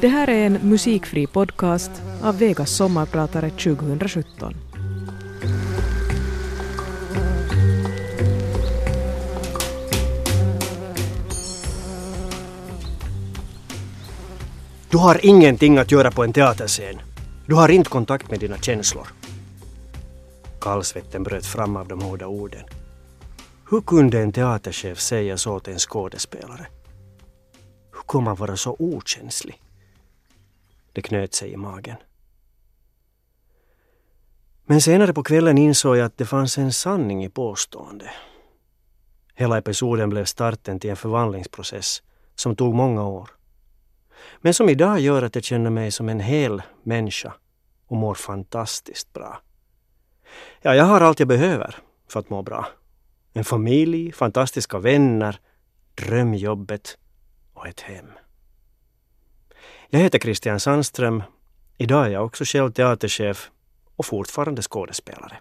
Det här är en musikfri podcast av Vegas sommarpratare 2017. Du har ingenting att göra på en teaterscen. Du har inte kontakt med dina känslor. Kallsvetten bröt fram av de hårda orden. Hur kunde en teaterchef säga så till en skådespelare? Hur kan man vara så okänslig? Det knöt sig i magen. Men senare på kvällen insåg jag att det fanns en sanning i påstående. Hela episoden blev starten till en förvandlingsprocess som tog många år. Men som idag gör att jag känner mig som en hel människa och mår fantastiskt bra. Ja, jag har allt jag behöver för att må bra. En familj, fantastiska vänner, drömjobbet och ett hem. Jag heter Christian Sandström. Idag är jag också själv teaterchef och fortfarande skådespelare.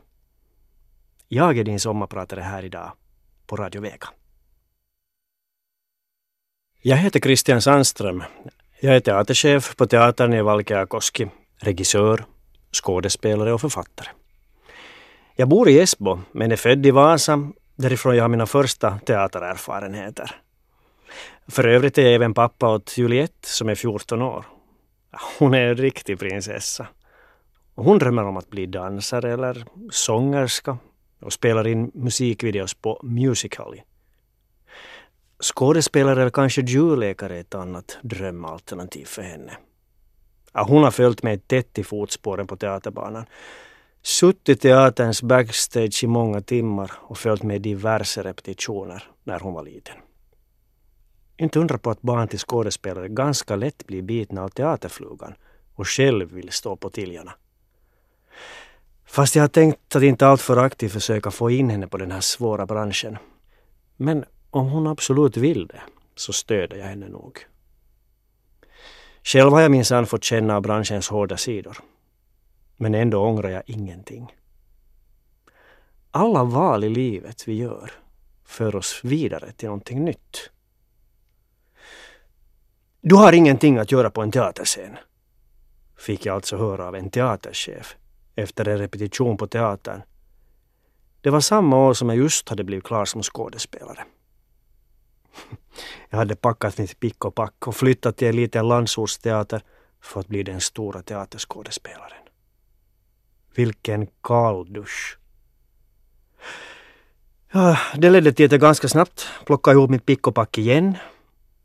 Jag är din sommarpratare här idag på Radio Vega. Jag heter Christian Sandström. Jag är teaterchef på teatern i Valkeakoski, regissör, skådespelare och författare. Jag bor i Esbo men är född i Vasa, därifrån jag har mina första teatererfarenheter. För övrigt är jag även pappa åt Juliette som är 14 år. Hon är en riktig prinsessa. Hon drömmer om att bli dansare eller sångerska och spelar in musikvideos på Musical.ly. Skådespelare eller kanske djurläkare är ett annat drömalternativ för henne. hon har följt mig tätt i fotspåren på teaterbanan. Suttit i teaterns backstage i många timmar och följt med diverse repetitioner när hon var liten. Inte undra på att barn till skådespelare ganska lätt blir bitna av teaterflugan och själv vill stå på tiljarna. Fast jag har tänkt att inte alltför aktivt försöka få in henne på den här svåra branschen. Men om hon absolut vill det så stöder jag henne nog. Själv har jag minsann fått känna av branschens hårda sidor. Men ändå ångrar jag ingenting. Alla val i livet vi gör för oss vidare till någonting nytt. Du har ingenting att göra på en teaterscen. Fick jag alltså höra av en teaterchef efter en repetition på teatern. Det var samma år som jag just hade blivit klar som skådespelare. Jag hade packat mitt pick och pack och flyttat till en liten landsortsteater för att bli den stora teaterskådespelaren. Vilken kalldusch. Ja, det ledde till att jag ganska snabbt plockade ihop mitt pick och pack igen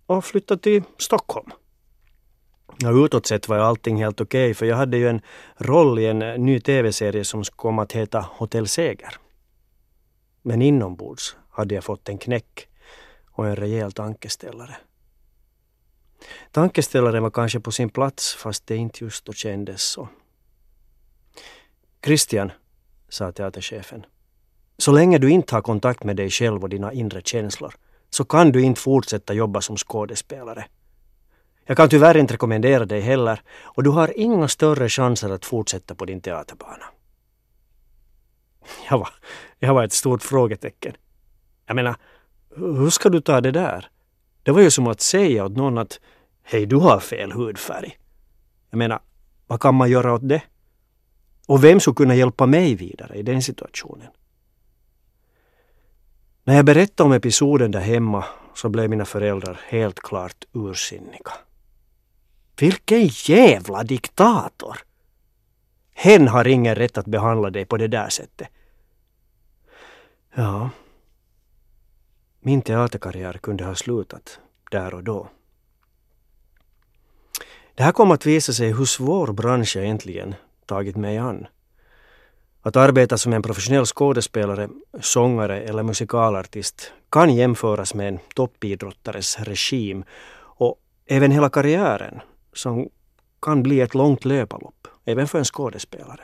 och flyttade till Stockholm. Och utåt sett var ju allting helt okej okay, för jag hade ju en roll i en eh, ny tv-serie som kom att heta Hotell Seger. Men inombords hade jag fått en knäck och en rejäl tankeställare. Tankeställaren var kanske på sin plats fast det inte just då kändes så. Christian, sa teaterchefen, så länge du inte har kontakt med dig själv och dina inre känslor så kan du inte fortsätta jobba som skådespelare. Jag kan tyvärr inte rekommendera dig heller och du har inga större chanser att fortsätta på din teaterbana. Jag var, jag var ett stort frågetecken. Jag menar, hur ska du ta det där? Det var ju som att säga åt någon att hej, du har fel hudfärg. Jag menar, vad kan man göra åt det? Och vem skulle kunna hjälpa mig vidare i den situationen? När jag berättade om episoden där hemma så blev mina föräldrar helt klart ursinniga. Vilken jävla diktator! Hen har ingen rätt att behandla dig på det där sättet. Ja, min teaterkarriär kunde ha slutat där och då. Det här kom att visa sig hur svår bransch jag egentligen tagit mig an. Att arbeta som en professionell skådespelare, sångare eller musikalartist kan jämföras med en toppidrottares regim och även hela karriären som kan bli ett långt löparlopp, även för en skådespelare.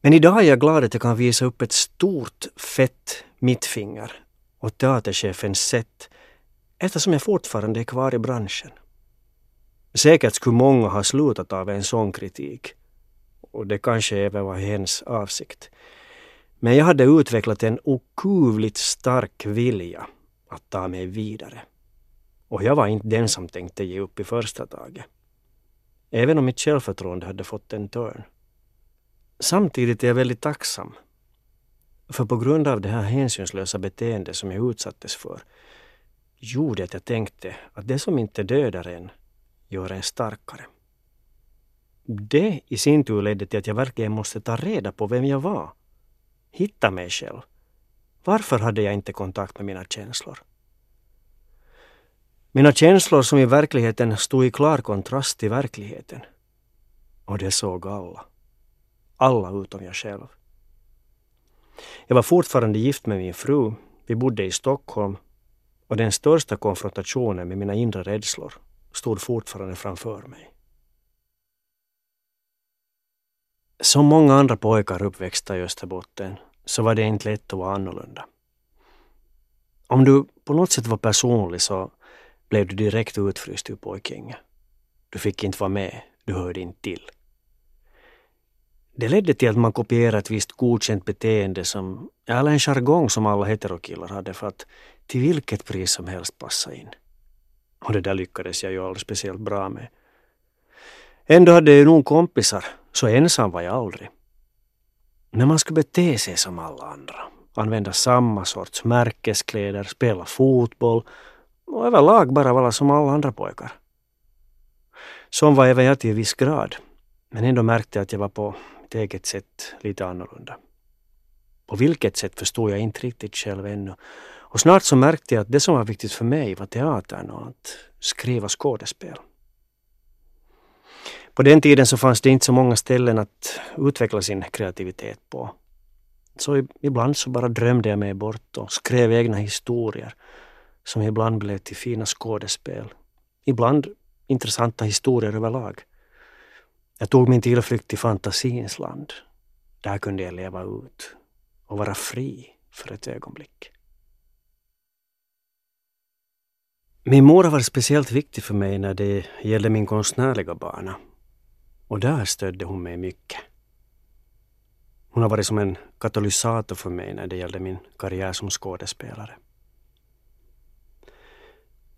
Men idag är jag glad att jag kan visa upp ett stort fett mittfinger åt teaterchefens sätt eftersom jag fortfarande är kvar i branschen. Säkert skulle många ha slutat av en sån kritik och det kanske även var hens avsikt. Men jag hade utvecklat en okuvligt stark vilja att ta mig vidare. Och jag var inte den som tänkte ge upp i första taget. Även om mitt självförtroende hade fått en törn. Samtidigt är jag väldigt tacksam. För på grund av det här hänsynslösa beteendet som jag utsattes för gjorde att jag tänkte att det som inte dödar en gör en starkare. Det i sin tur ledde till att jag verkligen måste ta reda på vem jag var. Hitta mig själv. Varför hade jag inte kontakt med mina känslor? Mina känslor som i verkligheten stod i klar kontrast till verkligheten. Och det såg alla. Alla utom jag själv. Jag var fortfarande gift med min fru. Vi bodde i Stockholm och den största konfrontationen med mina inre rädslor stod fortfarande framför mig. Som många andra pojkar uppväxta i Österbotten så var det inte lätt att vara annorlunda. Om du på något sätt var personlig så blev du direkt utfryst ur pojkgänget. Du fick inte vara med, du hörde inte till. Det ledde till att man kopierade ett visst godkänt beteende som, eller en jargong som alla heterokillar hade för att till vilket pris som helst passa in. Och det där lyckades jag ju aldrig speciellt bra med. Ändå hade jag ju nog kompisar, så ensam var jag aldrig. Men man skulle bete sig som alla andra. Använda samma sorts märkeskläder, spela fotboll och överlag bara vara som alla andra pojkar. Som var även jag till en viss grad. Men ändå märkte jag att jag var på mitt eget sätt lite annorlunda. På vilket sätt förstod jag inte riktigt själv ännu. Och snart så märkte jag att det som var viktigt för mig var teatern och att skriva skådespel. På den tiden så fanns det inte så många ställen att utveckla sin kreativitet på. Så ibland så bara drömde jag mig bort och skrev egna historier som ibland blev till fina skådespel. Ibland intressanta historier överlag. Jag tog min tillflykt till fantasins land. Där kunde jag leva ut och vara fri för ett ögonblick. Min mor har varit speciellt viktig för mig när det gällde min konstnärliga bana. Och där stödde hon mig mycket. Hon har varit som en katalysator för mig när det gällde min karriär som skådespelare.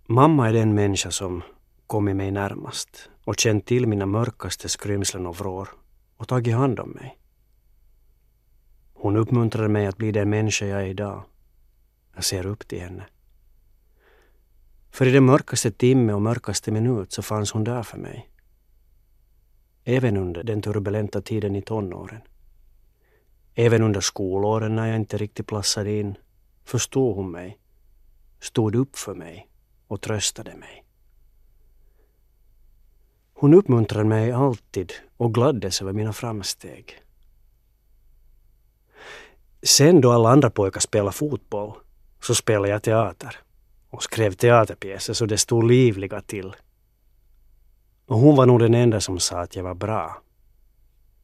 Mamma är den människa som kommit mig närmast och känt till mina mörkaste skrymslen och vrår och tagit hand om mig. Hon uppmuntrade mig att bli den människa jag är idag. Jag ser upp till henne. För i den mörkaste timme och mörkaste minut så fanns hon där för mig. Även under den turbulenta tiden i tonåren. Även under skolåren när jag inte riktigt platsade in förstod hon mig, stod upp för mig och tröstade mig. Hon uppmuntrade mig alltid och gladdes över mina framsteg. Sen då alla andra pojkar spelade fotboll så spelade jag teater och skrev teaterpjäser så det stod livliga till. Och hon var nog den enda som sa att jag var bra.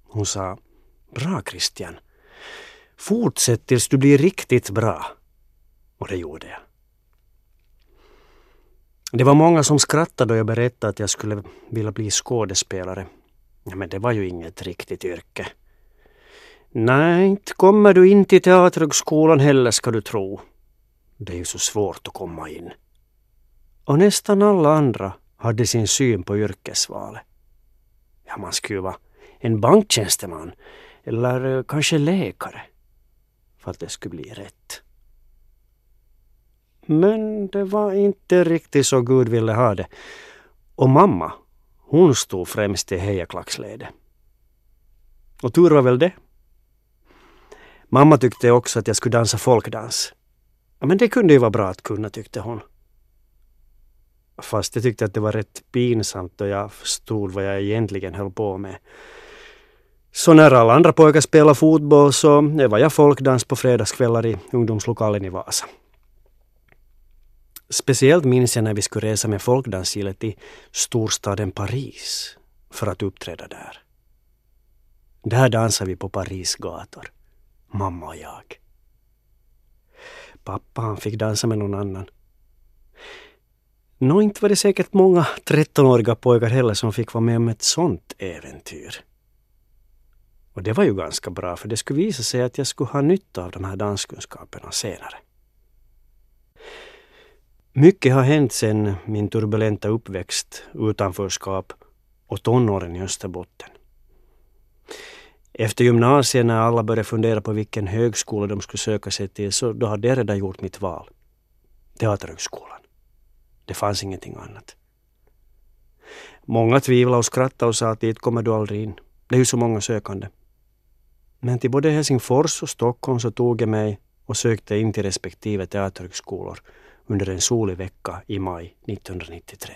Hon sa Bra Christian. Fortsätt tills du blir riktigt bra. Och det gjorde jag. Det var många som skrattade då jag berättade att jag skulle vilja bli skådespelare. Ja, men det var ju inget riktigt yrke. Nej, inte kommer du in till Teaterhögskolan heller ska du tro. Det är ju så svårt att komma in. Och nästan alla andra hade sin syn på yrkesvalet. Ja, man skulle vara en banktjänsteman eller eh, kanske läkare för att det skulle bli rätt. Men det var inte riktigt så Gud ville ha det. Och mamma, hon stod främst i hejaklacksledet. Och tur var väl det. Mamma tyckte också att jag skulle dansa folkdans. Ja, men det kunde ju vara bra att kunna, tyckte hon. Fast jag tyckte att det var rätt pinsamt då jag förstod vad jag egentligen höll på med. Så när alla andra pojkar spelade fotboll så var jag folkdans på fredagskvällar i ungdomslokalen i Vasa. Speciellt minns jag när vi skulle resa med folkdansgillet till storstaden Paris för att uppträda där. Där dansade vi på Paris gator, mamma och jag. Pappa han fick dansa med någon annan. Nå, inte var det säkert många 13-åriga pojkar heller som fick vara med om ett sånt äventyr. Och det var ju ganska bra, för det skulle visa sig att jag skulle ha nytta av de här danskunskaperna senare. Mycket har hänt sedan min turbulenta uppväxt, utanförskap och tonåren i Österbotten. Efter gymnasiet när alla började fundera på vilken högskola de skulle söka sig till så då hade jag redan gjort mitt val. Teaterhögskolan. Det fanns ingenting annat. Många tvivlade och skrattade och sa att dit kommer du aldrig in. Det är ju så många sökande. Men till både Helsingfors och Stockholm så tog jag mig och sökte in till respektive teaterhögskolor under en solig vecka i maj 1993.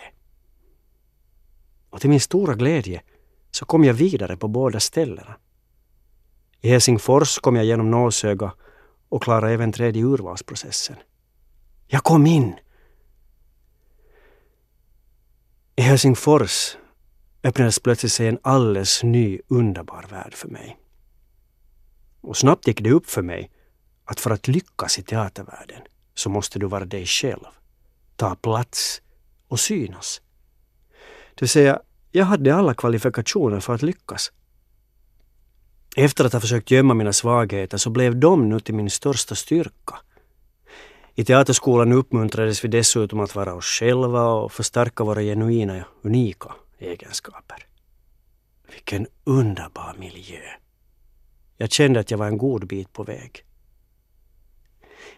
Och till min stora glädje så kom jag vidare på båda ställena. I Helsingfors kom jag genom nålsöga och klarade även tredje urvalsprocessen. Jag kom in! I Helsingfors öppnades plötsligt sig en alldeles ny underbar värld för mig. Och snabbt gick det upp för mig att för att lyckas i teatervärlden så måste du vara dig själv, ta plats och synas. Det vill säga, jag hade alla kvalifikationer för att lyckas. Efter att ha försökt gömma mina svagheter så blev de nu till min största styrka. I teaterskolan uppmuntrades vi dessutom att vara oss själva och förstärka våra genuina, unika egenskaper. Vilken underbar miljö! Jag kände att jag var en god bit på väg.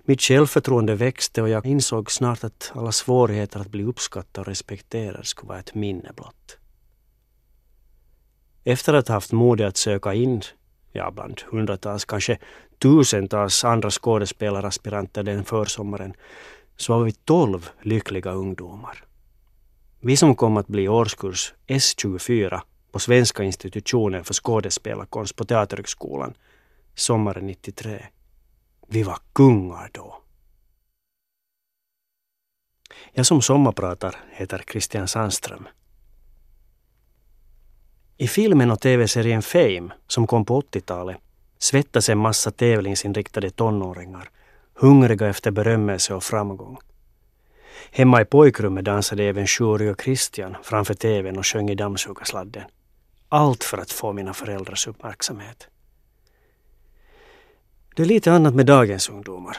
Mitt självförtroende växte och jag insåg snart att alla svårigheter att bli uppskattad och respekterad skulle vara ett minne blott. Efter att ha haft mod att söka in, ja bland hundratals, kanske tusentals andra skådespelaraspiranter den försommaren, så var vi tolv lyckliga ungdomar. Vi som kom att bli årskurs S24 på Svenska institutionen för skådespelarkonst på Teaterhögskolan sommaren 93. Vi var kungar då. Jag som sommarpratar heter Christian Sandström. I filmen och tv-serien Fame, som kom på 80-talet, svettas en massa tävlingsinriktade tonåringar, hungriga efter berömmelse och framgång. Hemma i pojkrummet dansade även Shuri och Christian framför tvn och sjöng i dammsugarsladden. Allt för att få mina föräldrars uppmärksamhet. Det är lite annat med dagens ungdomar.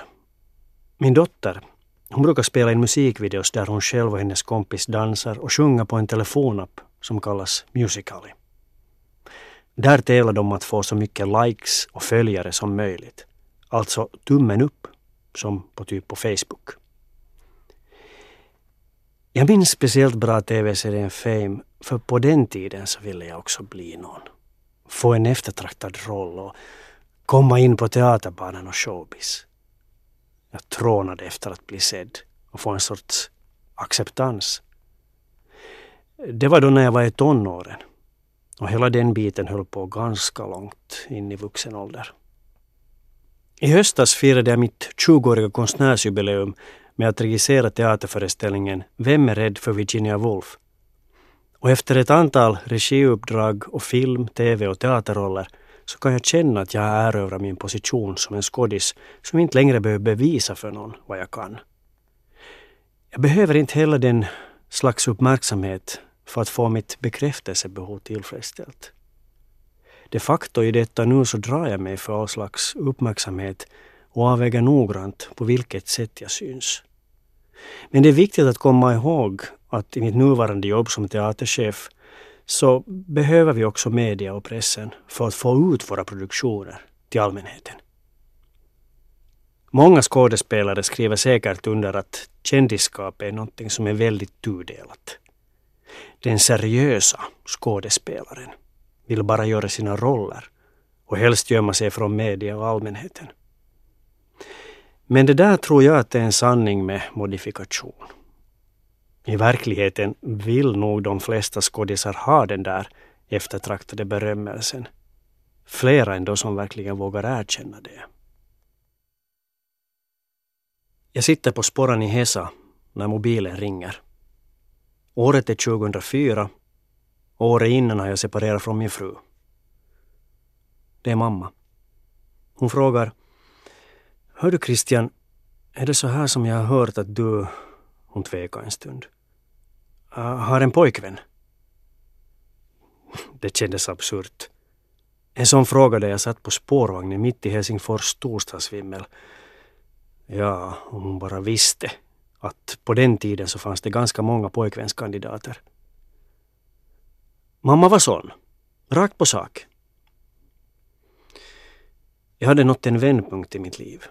Min dotter, hon brukar spela in musikvideos där hon själv och hennes kompis dansar och sjunger på en telefonapp som kallas Musical.ly. Där tävlar de att få så mycket likes och följare som möjligt. Alltså tummen upp, som på typ på Facebook. Jag minns speciellt bra tv-serien Fame, för på den tiden så ville jag också bli någon. Få en eftertraktad roll och komma in på teaterbanan och showbiz. Jag trånade efter att bli sedd och få en sorts acceptans. Det var då när jag var i tonåren. Och hela den biten höll på ganska långt in i vuxen ålder. I höstas firade jag mitt 20-åriga konstnärsjubileum med att regissera teaterföreställningen Vem är rädd för Virginia Woolf? Och efter ett antal regiuppdrag och film, tv och teaterroller så kan jag känna att jag har erövrat min position som en skådis som inte längre behöver bevisa för någon vad jag kan. Jag behöver inte heller den slags uppmärksamhet för att få mitt bekräftelsebehov tillfredsställt. De facto i detta nu så drar jag mig för all slags uppmärksamhet och avväger noggrant på vilket sätt jag syns. Men det är viktigt att komma ihåg att i mitt nuvarande jobb som teaterchef så behöver vi också media och pressen för att få ut våra produktioner till allmänheten. Många skådespelare skriver säkert under att kändisskap är något som är väldigt tudelat. Den seriösa skådespelaren vill bara göra sina roller och helst gömma sig från media och allmänheten. Men det där tror jag att det är en sanning med modifikation. I verkligheten vill nog de flesta skådisar ha den där eftertraktade berömmelsen. Flera än de som verkligen vågar erkänna det. Jag sitter på sporran i Hesa när mobilen ringer. Året är 2004. Året innan har jag separerat från min fru. Det är mamma. Hon frågar Hör du Christian, är det så här som jag har hört att du... Hon tvekar en stund. Ah, har en pojkvän? Det kändes absurt. En sån fråga där jag satt på spårvagnen mitt i Helsingfors storstadsvimmel. Ja, om hon bara visste att på den tiden så fanns det ganska många pojkvänskandidater. Mamma var sån. Rakt på sak. Jag hade nått en vändpunkt i mitt liv.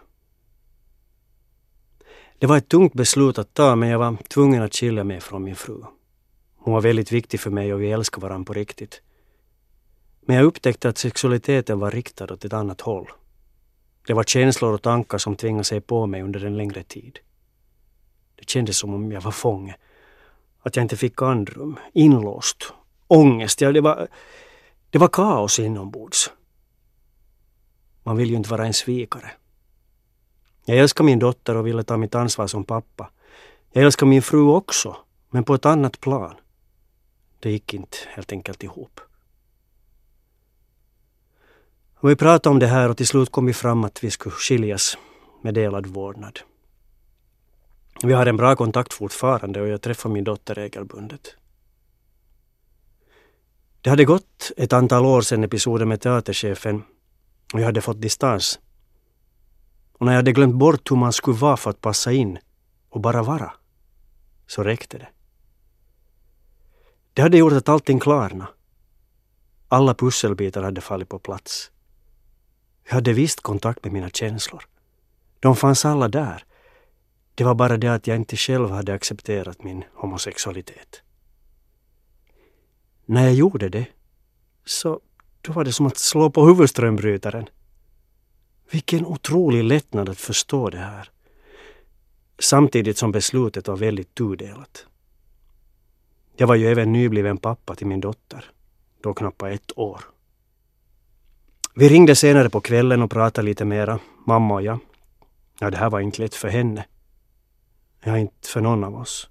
Det var ett tungt beslut att ta men jag var tvungen att skilja mig från min fru. Hon var väldigt viktig för mig och vi älskade varandra på riktigt. Men jag upptäckte att sexualiteten var riktad åt ett annat håll. Det var känslor och tankar som tvingade sig på mig under en längre tid. Det kändes som om jag var fånge. Att jag inte fick andrum, inlåst, ångest. Ja, det, var, det var kaos inombords. Man vill ju inte vara en svikare. Jag älskar min dotter och ville ta mitt ansvar som pappa. Jag älskar min fru också, men på ett annat plan. Det gick inte helt enkelt ihop. Och vi pratade om det här och till slut kom vi fram att vi skulle skiljas med delad vårdnad. Vi har en bra kontakt fortfarande och jag träffar min dotter regelbundet. Det hade gått ett antal år sedan episoden med teaterchefen och jag hade fått distans. Och när jag hade glömt bort hur man skulle vara för att passa in och bara vara, så räckte det. Det hade gjort att allting klarnade. Alla pusselbitar hade fallit på plats. Jag hade visst kontakt med mina känslor. De fanns alla där. Det var bara det att jag inte själv hade accepterat min homosexualitet. När jag gjorde det, så då var det som att slå på huvudströmbrytaren. Vilken otrolig lättnad att förstå det här. Samtidigt som beslutet var väldigt tudelat. Jag var ju även nybliven pappa till min dotter, då knappt ett år. Vi ringde senare på kvällen och pratade lite mera, mamma och jag. Ja, det här var inte lätt för henne. Ja, inte för någon av oss.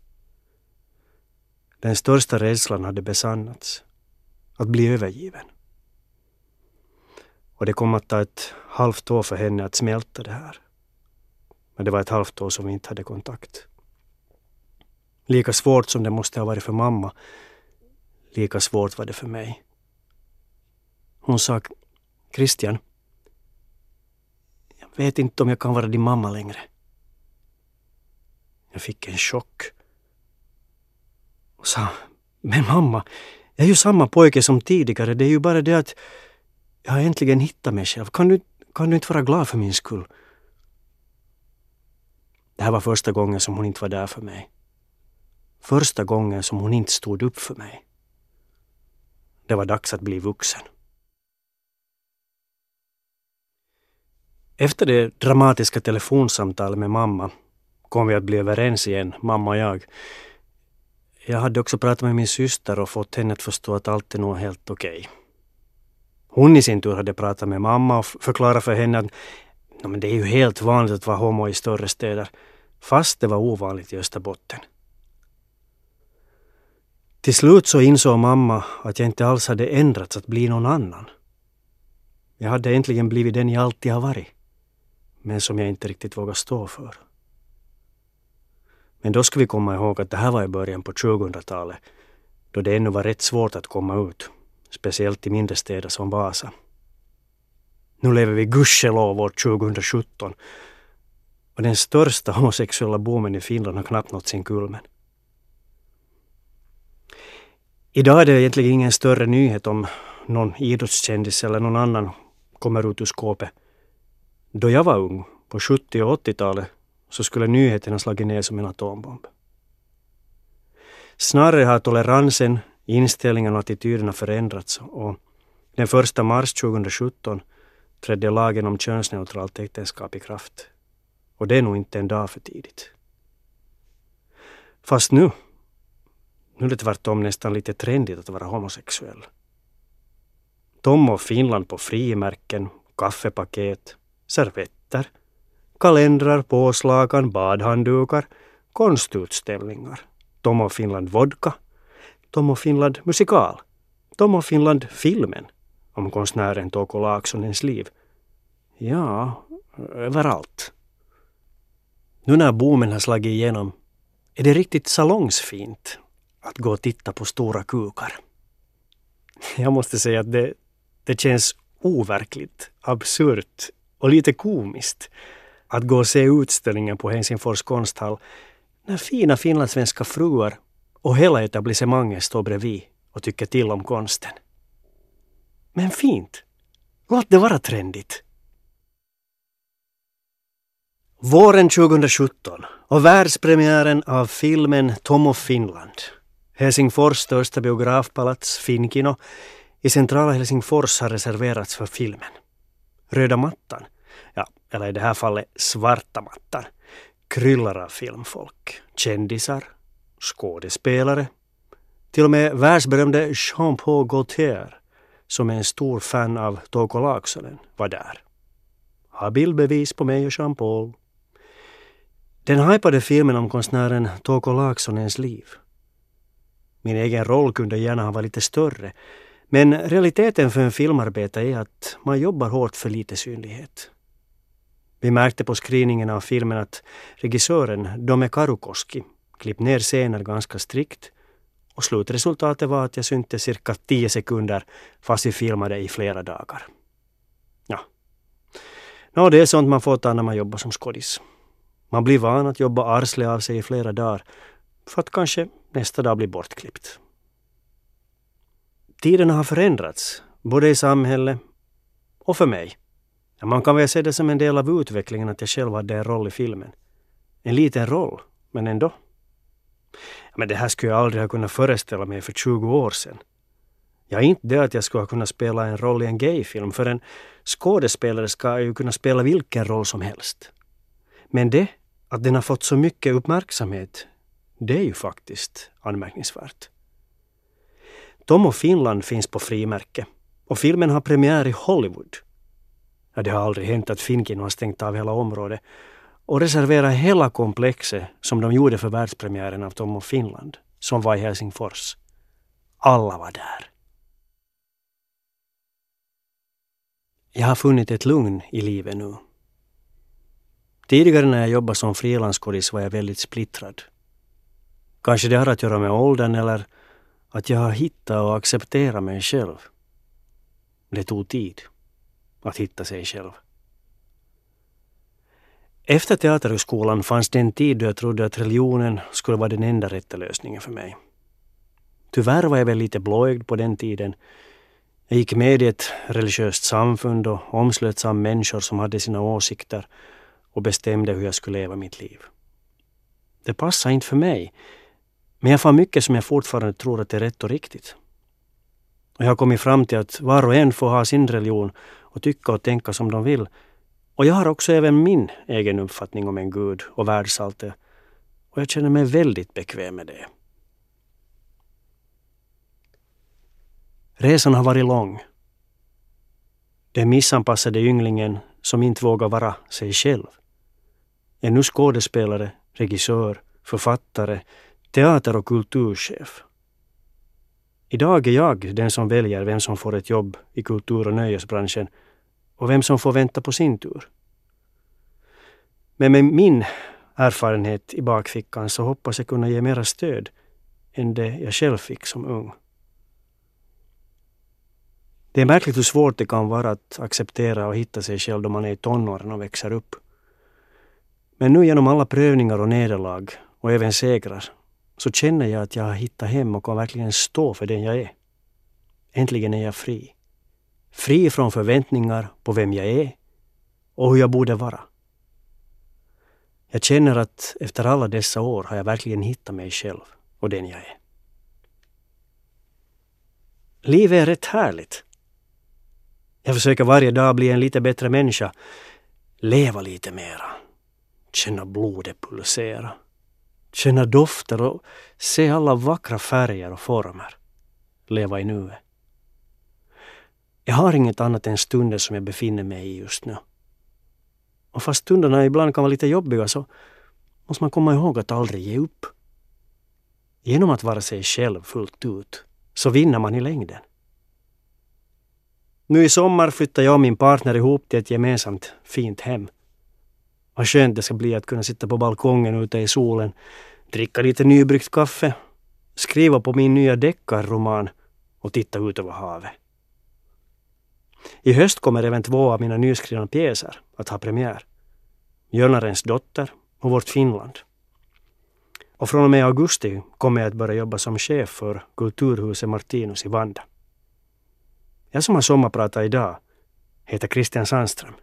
Den största rädslan hade besannats. Att bli övergiven. Och det kom att ta ett halvt år för henne att smälta det här. Men det var ett halvt år som vi inte hade kontakt. Lika svårt som det måste ha varit för mamma, lika svårt var det för mig. Hon sa Christian, jag vet inte om jag kan vara din mamma längre. Jag fick en chock. Och sa, men mamma, jag är ju samma pojke som tidigare. Det är ju bara det att jag har äntligen hittat mig själv. Kan du, kan du inte vara glad för min skull? Det här var första gången som hon inte var där för mig. Första gången som hon inte stod upp för mig. Det var dags att bli vuxen. Efter det dramatiska telefonsamtalet med mamma kom vi att bli överens igen, mamma och jag. Jag hade också pratat med min syster och fått henne att förstå att allt är nog helt okej. Okay. Hon i sin tur hade pratat med mamma och förklarat för henne att no, men det är ju helt vanligt att vara homo i större städer, fast det var ovanligt i Österbotten. Till slut så insåg mamma att jag inte alls hade ändrats att bli någon annan. Jag hade äntligen blivit den jag alltid har varit men som jag inte riktigt vågar stå för. Men då ska vi komma ihåg att det här var i början på 2000-talet, då det ännu var rätt svårt att komma ut, speciellt i mindre städer som Vasa. Nu lever vi gudskelov år 2017 och den största homosexuella boomen i Finland har knappt nått sin kulmen. Idag är det egentligen ingen större nyhet om någon idrottskändis eller någon annan kommer ut ur skåpet då jag var ung, på 70 och 80-talet, så skulle nyheterna slagit ner som en atombomb. Snarare har toleransen, inställningen och attityderna förändrats och den första mars 2017 trädde lagen om könsneutralt äktenskap i kraft. Och det är nog inte en dag för tidigt. Fast nu, nu är det tvärtom nästan lite trendigt att vara homosexuell. Tom och Finland på frimärken, kaffepaket, servetter, kalendrar, påslakan, badhanddukar, konstutställningar, Tom och Finland Vodka, Tom och Finland Musikal, Tom och Finland Filmen om konstnären Touko Laaksonens liv. Ja, överallt. Nu när boomen har slagit igenom är det riktigt salongsfint att gå och titta på stora kukar. Jag måste säga att det, det känns overkligt, absurt, och lite komiskt att gå och se utställningen på Helsingfors konsthall när fina finlandssvenska fruar och hela etablissemanget står bredvid och tycker till om konsten. Men fint! Låt det vara trendigt. Våren 2017 och världspremiären av filmen Tom of Finland. Helsingfors största biografpalats, Finkino, i centrala Helsingfors har reserverats för filmen. Röda mattan, eller i det här fallet svarta mattan, kryllar av filmfolk, kändisar, skådespelare, till och med världsberömde Jean-Paul Gaultier, som är en stor fan av Touko Laaksonen, var där. Har bildbevis på mig och Jean-Paul. Den hypade filmen om konstnären Touko Laaksonens liv. Min egen roll kunde gärna ha varit lite större, men realiteten för en filmarbetare är att man jobbar hårt för lite synlighet. Vi märkte på screeningen av filmen att regissören Dome Karukoski klippt ner scener ganska strikt och slutresultatet var att jag syntes cirka tio sekunder fast vi filmade i flera dagar. Ja. Nå, det är sånt man får ta när man jobbar som skådis. Man blir van att jobba arsle av sig i flera dagar för att kanske nästa dag bli bortklippt. Tiderna har förändrats, både i samhället och för mig. Ja, man kan väl se det som en del av utvecklingen att jag själv hade en roll i filmen. En liten roll, men ändå. Men det här skulle jag aldrig ha kunnat föreställa mig för 20 år sedan. Ja, inte det att jag skulle ha kunnat spela en roll i en gayfilm, för en skådespelare ska ju kunna spela vilken roll som helst. Men det, att den har fått så mycket uppmärksamhet, det är ju faktiskt anmärkningsvärt. Tom och Finland finns på frimärke och filmen har premiär i Hollywood. Ja, det har aldrig hänt att Finkino har stängt av hela området och reserverat hela komplexet som de gjorde för världspremiären av Tom och Finland, som var i Helsingfors. Alla var där. Jag har funnit ett lugn i livet nu. Tidigare när jag jobbade som frilanskodis var jag väldigt splittrad. Kanske det har att göra med åldern eller att jag har hittat och accepterat mig själv. Det tog tid att hitta sig själv. Efter Teaterhögskolan fanns det en tid då jag trodde att religionen skulle vara den enda rätta lösningen för mig. Tyvärr var jag väl lite blåögd på den tiden. Jag gick med i ett religiöst samfund och omslöts av människor som hade sina åsikter och bestämde hur jag skulle leva mitt liv. Det passade inte för mig, men jag fann mycket som jag fortfarande tror att är rätt och riktigt. Och jag har kommit fram till att var och en får ha sin religion och tycka och tänka som de vill. Och jag har också även min egen uppfattning om en gud och världsalltet. Och jag känner mig väldigt bekväm med det. Resan har varit lång. Den missanpassade ynglingen som inte vågar vara sig själv. Är nu skådespelare, regissör, författare, teater och kulturchef. Idag är jag den som väljer vem som får ett jobb i kultur och nöjesbranschen och vem som får vänta på sin tur. Men med min erfarenhet i bakfickan så hoppas jag kunna ge mera stöd än det jag själv fick som ung. Det är märkligt hur svårt det kan vara att acceptera och hitta sig själv då man är i tonåren och växer upp. Men nu genom alla prövningar och nederlag och även segrar så känner jag att jag har hittat hem och kan verkligen stå för den jag är. Äntligen är jag fri. Fri från förväntningar på vem jag är och hur jag borde vara. Jag känner att efter alla dessa år har jag verkligen hittat mig själv och den jag är. Livet är rätt härligt. Jag försöker varje dag bli en lite bättre människa. Leva lite mera. Känna blodet pulsera. Känna dofter och se alla vackra färger och former. Leva i nuet. Jag har inget annat än stunden som jag befinner mig i just nu. Och fast stunderna ibland kan vara lite jobbiga så måste man komma ihåg att aldrig ge upp. Genom att vara sig själv fullt ut så vinner man i längden. Nu i sommar flyttar jag och min partner ihop till ett gemensamt fint hem. Vad skönt det ska bli att kunna sitta på balkongen ute i solen, dricka lite nybryggt kaffe, skriva på min nya deckarroman och titta ut över havet. I höst kommer även två av mina nyskrivna pjäser att ha premiär. Mjölnarens dotter och Vårt Finland. Och från och med augusti kommer jag att börja jobba som chef för Kulturhuset Martinus i Vanda. Jag som har sommarpratat idag heter Christian Sandström.